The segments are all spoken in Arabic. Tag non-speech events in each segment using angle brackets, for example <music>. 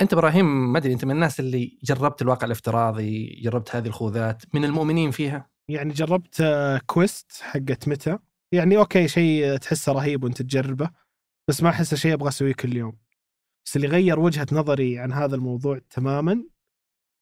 أنت إبراهيم ما أدري أنت من الناس اللي جربت الواقع الافتراضي جربت هذه الخوذات من المؤمنين فيها؟ يعني جربت آه، Quest حقت متى؟ يعني okay شيء تحسه رهيب وأنت تجربه بس ما احسه شيء أبغى أسويه كل يوم. بس اللي غير وجهة نظري عن هذا الموضوع تماما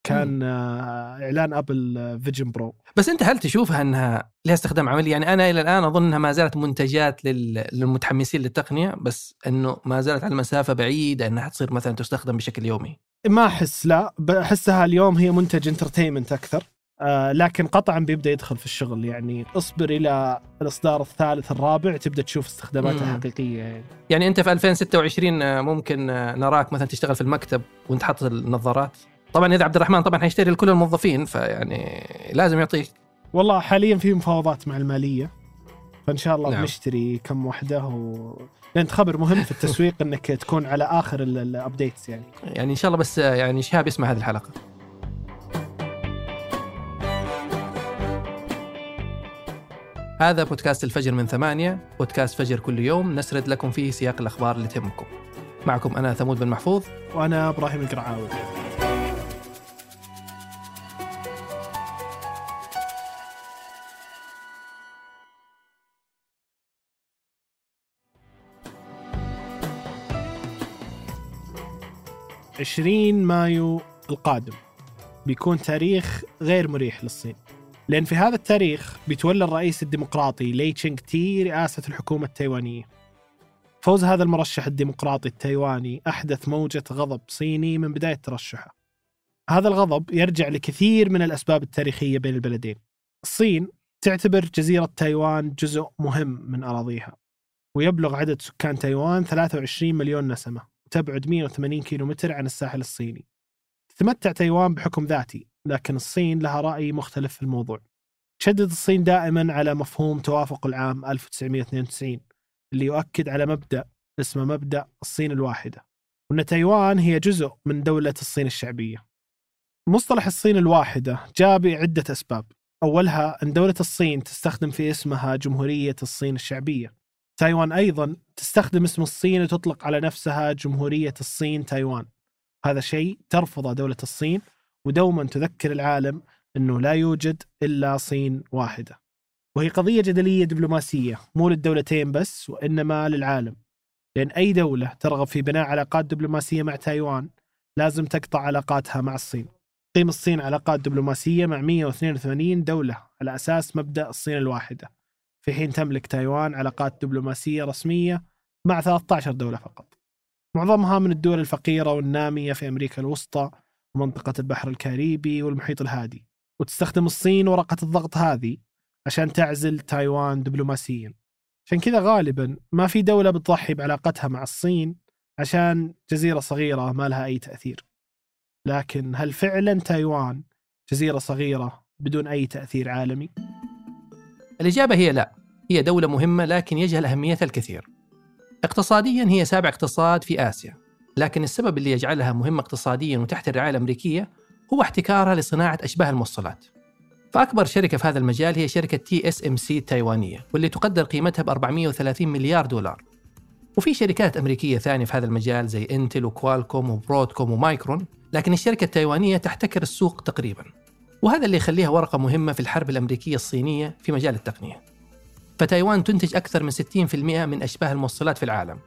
كان آه، إعلان Apple Vision Pro بس أنت هل تشوفها أنها لها استخدام عملي؟ يعني أنا إلى الآن أظن أنها ما زالت منتجات لل- للمتحمسين للتقنية بس إنه ما زالت على مسافه بعيدة إنها تصير مثلا تستخدم بشكل يومي. ما أحس لا بحسها اليوم هي منتج انترتينمنت أكثر آه لكن قطعا بيبدأ يدخل في الشغل يعني اصبر إلى الإصدار الثالث الرابع تبدأ تشوف استخداماتها. الحقيقية يعني يعني أنت في 2026 آه، ممكن آه، نراك مثلا تشتغل في المكتب وأنت حاطط النظارات. طبعا إذا عبد الرحمن طبعا حيشتري لكل الموظفين فيعني لازم يعطيك. والله حاليا في مفاوضات مع المالية فإن شاء الله نعم. بنشتري كم وحدة و... لأن خبر مهم في التسويق <laughs> إنك تكون على آخر الابديتس يعني. يعني إن شاء الله بس يعني شهاب يسمع هذه الحلقة. هذا بودكاست الفجر من ثمانية بودكاست فجر كل يوم. نسرد لكم فيه سياق الأخبار اللي تهمكم. معكم أنا ثمود بن محفوظ. وأنا إبراهيم القرعاوي. عشرين مايو القادم. بيكون تاريخ غير مريح للصين. لأن في هذا التاريخ بيتولى الرئيس الديمقراطي لي تشينغ تي رئاسة الحكومة التايوانية. فوز هذا المرشح الديمقراطي التايواني أحدث موجة غضب صيني من بداية ترشحه. هذا الغضب يرجع لكثير من الأسباب التاريخية بين البلدين. الصين تعتبر جزيرة تايوان جزء مهم من أراضيها. ويبلغ عدد سكان تايوان 23 مليون نسمة. وتبعد 180 كيلومتر عن الساحل الصيني. تتمتع تايوان بحكم ذاتي لكن الصين لها رأي مختلف في الموضوع. تشدد الصين دائما على مفهوم توافق العام 1992 اللي يؤكد على مبدأ اسمه مبدأ الصين الواحدة وأن تايوان هي جزء من دولة الصين الشعبية. مصطلح الصين الواحدة جاء بعدة أسباب. أولها أن دولة الصين تستخدم في اسمها جمهورية الصين الشعبية. تايوان أيضا تستخدم اسم الصين وتطلق على نفسها جمهورية الصين تايوان. هذا شيء ترفضه دولة الصين ودوما تذكر العالم أنه لا يوجد إلا صين واحدة. وهي قضية جدلية دبلوماسية مو للدولتين بس وإنما للعالم. لأن أي دولة ترغب في بناء علاقات دبلوماسية مع تايوان لازم تقطع علاقاتها مع الصين. تقيم الصين علاقات دبلوماسية مع 182 دولة على أساس مبدأ الصين الواحدة. في حين تملك تايوان علاقات دبلوماسية رسمية مع 13 دولة فقط. معظمها من الدول الفقيرة والنامية في أمريكا الوسطى ومنطقة البحر الكاريبي والمحيط الهادي. وتستخدم الصين ورقة الضغط هذه عشان تعزل تايوان دبلوماسيا. عشان كذا غالبا ما في دولة بتضحي بعلاقتها مع الصين عشان جزيرة صغيرة ما لها أي تأثير. لكن هل فعلا تايوان جزيرة صغيرة بدون أي تأثير عالمي؟ الإجابة هي لا هي دولة مهمة لكن يجهل أهميتها الكثير. اقتصاديا هي سابع اقتصاد في آسيا لكن السبب اللي يجعلها مهمة اقتصاديا وتحت الرعاية الأمريكية هو احتكارها لصناعة أشباه الموصلات. فأكبر شركة في هذا المجال هي شركة TSMC التايوانية واللي تقدر قيمتها ب 430 مليار دولار. وفي شركات أمريكية ثانية في هذا المجال زي انتل وكوالكوم وبرودكوم ومايكرون لكن الشركة التايوانية تحتكر السوق تقريبا. وهذا اللي يخليها ورقة مهمة في الحرب الأمريكية الصينية في مجال التقنية. فتايوان تنتج أكثر من 60% من أشباه الموصلات في العالم.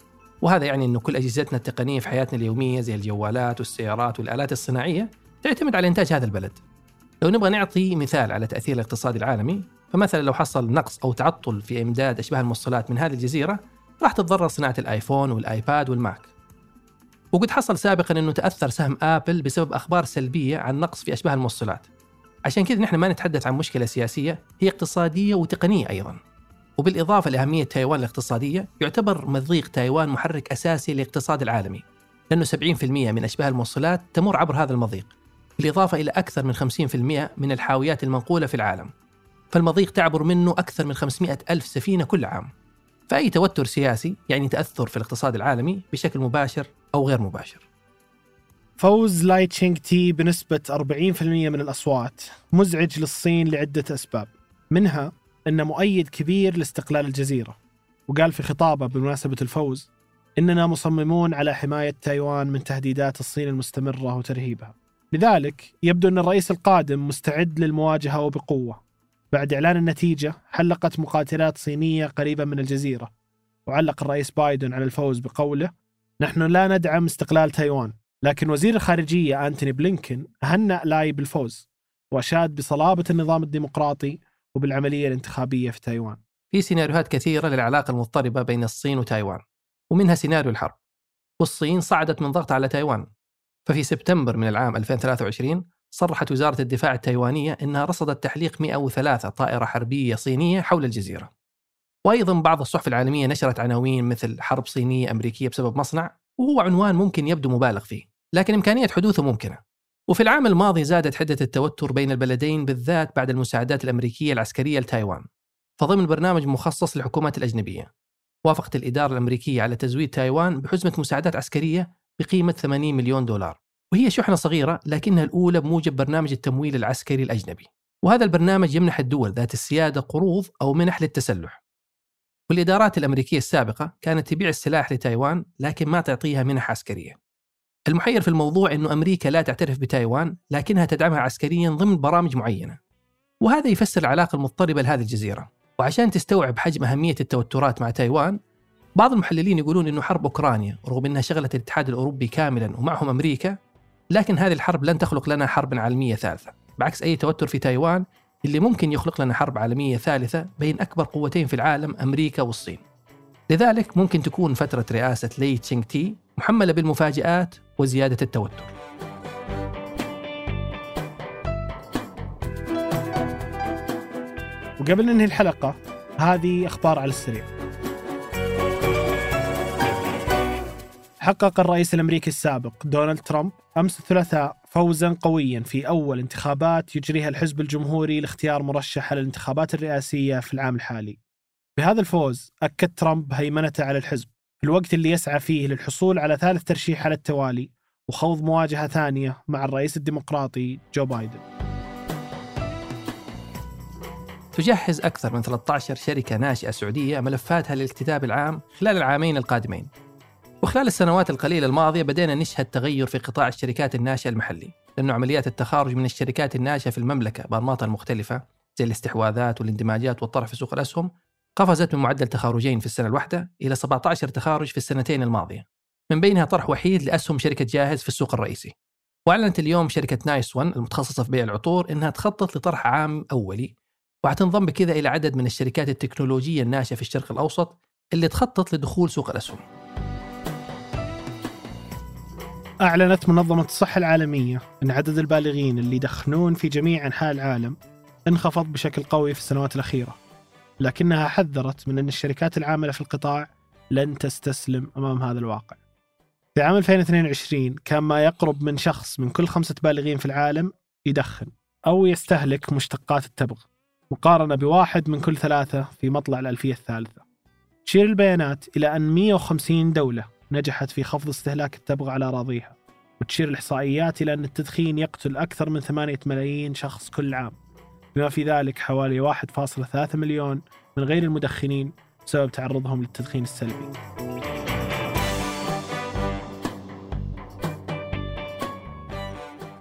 وهذا يعني أنه كل أجهزتنا التقنية في حياتنا اليومية زي الجوالات والسيارات والآلات الصناعية تعتمد على إنتاج هذا البلد. لو نبغى نعطي مثال على تأثير الاقتصاد العالمي فمثلا لو حصل نقص أو تعطل في إمداد أشباه الموصلات من هذه الجزيرة راح تتضرر صناعة الآيفون والآيباد والماك. وقد حصل سابقا أنه تأثر سهم آبل بسبب أخبار سلبية عن نقص في أشباه الموصلات. عشان كذا نحن ما نتحدث عن مشكلة سياسية هي اقتصادية وتقنية أيضا. وبالإضافة لأهمية تايوان الاقتصادية يعتبر مضيق تايوان محرك أساسي للاقتصاد العالمي لأنه 70% من أشباه الموصلات تمر عبر هذا المضيق بالإضافة إلى أكثر من 50% من الحاويات المنقولة في العالم. فالمضيق تعبر منه أكثر من 500 ألف سفينة كل عام. فأي توتر سياسي يعني تأثر في الاقتصاد العالمي بشكل مباشر أو غير مباشر. فوز لاي تشينغ تي بنسبة 40% من الأصوات مزعج للصين لعدة أسباب. منها أنه مؤيد كبير لاستقلال الجزيرة. وقال في خطابه بمناسبة الفوز إننا مصممون على حماية تايوان من تهديدات الصين المستمرة وترهيبها. لذلك يبدو أن الرئيس القادم مستعد للمواجهة وبقوة. بعد إعلان النتيجة حلقت مقاتلات صينية قريبة من الجزيرة. وعلق الرئيس بايدن على الفوز بقوله نحن لا ندعم استقلال تايوان. لكن وزير الخارجية أنتوني بلينكن هنأ لاي بالفوز وأشاد بصلابة النظام الديمقراطي وبالعملية الانتخابية في تايوان. في سيناريوهات كثيرة للعلاقة المضطربة بين الصين وتايوان ومنها سيناريو الحرب. والصين صعدت من ضغط على تايوان ففي سبتمبر من العام 2023 صرحت وزارة الدفاع التايوانية أنها رصدت تحليق 103 طائرة حربية صينية حول الجزيرة. وأيضا بعض الصحف العالمية نشرت عناوين مثل حرب صينية أمريكية بسبب مصنع وهو عنوان ممكن يبدو مبالغ فيه لكن إمكانية حدوثه ممكنة. وفي العام الماضي زادت حدة التوتر بين البلدين بالذات بعد المساعدات الأمريكية العسكرية لتايوان فضمن برنامج مخصص للحكومات الأجنبية. وافقت الإدارة الأمريكية على تزويد تايوان بحزمة مساعدات عسكرية بقيمة 80 مليون دولار. وهي شحنة صغيرة لكنها الأولى بموجب برنامج التمويل العسكري الأجنبي. وهذا البرنامج يمنح الدول ذات السيادة قروض أو منح للتسلح. والإدارات الأمريكية السابقة كانت تبيع السلاح لتايوان لكن ما تعطيها منح عسكرية. المحير في الموضوع أن أمريكا لا تعترف بتايوان لكنها تدعمها عسكريا ضمن برامج معينة. وهذا يفسر العلاقة المضطربة لهذه الجزيرة. وعشان تستوعب حجم أهمية التوترات مع تايوان بعض المحللين يقولون أنه حرب أوكرانيا رغم أنها شغلت الاتحاد الأوروبي كاملا ومعهم أمريكا لكن هذه الحرب لن تخلق لنا حربا عالمية ثالثة. بعكس أي توتر في تايوان اللي ممكن يخلق لنا حرب عالمية ثالثة بين أكبر قوتين في العالم أمريكا والصين. لذلك ممكن تكون فترة رئاسة لي تشينغ تي محملة بالمفاجآت وزيادة التوتر. وقبل ننهي الحلقة هذه أخبار على السريع. حقق الرئيس الأمريكي السابق دونالد ترامب أمس الثلاثاء فوزا قويا في أول انتخابات يجريها الحزب الجمهوري لاختيار مرشح على الانتخابات الرئاسية في العام الحالي. بهذا الفوز أكد ترامب هيمنته على الحزب في الوقت اللي يسعى فيه للحصول على ثالث ترشيح على التوالي وخوض مواجهة ثانية مع الرئيس الديمقراطي جو بايدن. تجهز أكثر من 13 شركة ناشئة سعودية ملفاتها للاكتتاب العام خلال العامين القادمين. وخلال السنوات القليلة الماضية بدينا نشهد تغير في قطاع الشركات الناشئة المحلي لأنه عمليات التخارج من الشركات الناشئة في المملكة بأنماطها المختلفة زي الاستحواذات والاندماجات والطرح في سوق الأسهم قفزت من معدل تخارجين في السنة الواحدة إلى 17 تخارج في السنتين الماضية من بينها طرح وحيد لأسهم شركة جاهز في السوق الرئيسي. وأعلنت اليوم شركة نايس ون المتخصصة في بيع العطور أنها تخطط لطرح عام أولي وحتنضم بكذا إلى عدد من الشركات التكنولوجية الناشئة في الشرق الأوسط اللي تخطط لدخول سوق الأسهم. أعلنت منظمة الصحة العالمية أن عدد البالغين اللي يدخنون في جميع أنحاء العالم انخفض بشكل قوي في السنوات الأخيرة. لكنها حذرت من أن الشركات العاملة في القطاع لن تستسلم أمام هذا الواقع. في عام 2022 كان ما يقرب من شخص من كل خمسة بالغين في العالم يدخن أو يستهلك مشتقات التبغ مقارنة بواحد من كل ثلاثة في مطلع الألفية الثالثة. تشير البيانات إلى أن 150 دولة نجحت في خفض استهلاك التبغ على أراضيها وتشير الإحصائيات إلى أن التدخين يقتل أكثر من 8 ملايين شخص كل عام بما في ذلك حوالي 1.3 مليون من غير المدخنين بسبب تعرضهم للتدخين السلبي.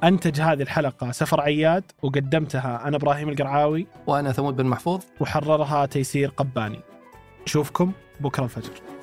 أنتج هذه الحلقة سفر عياد وقدمتها أنا إبراهيم القرعاوي وأنا ثمود بن محفوظ. وحررها تيسير قباني. نشوفكم بكرة الفجر.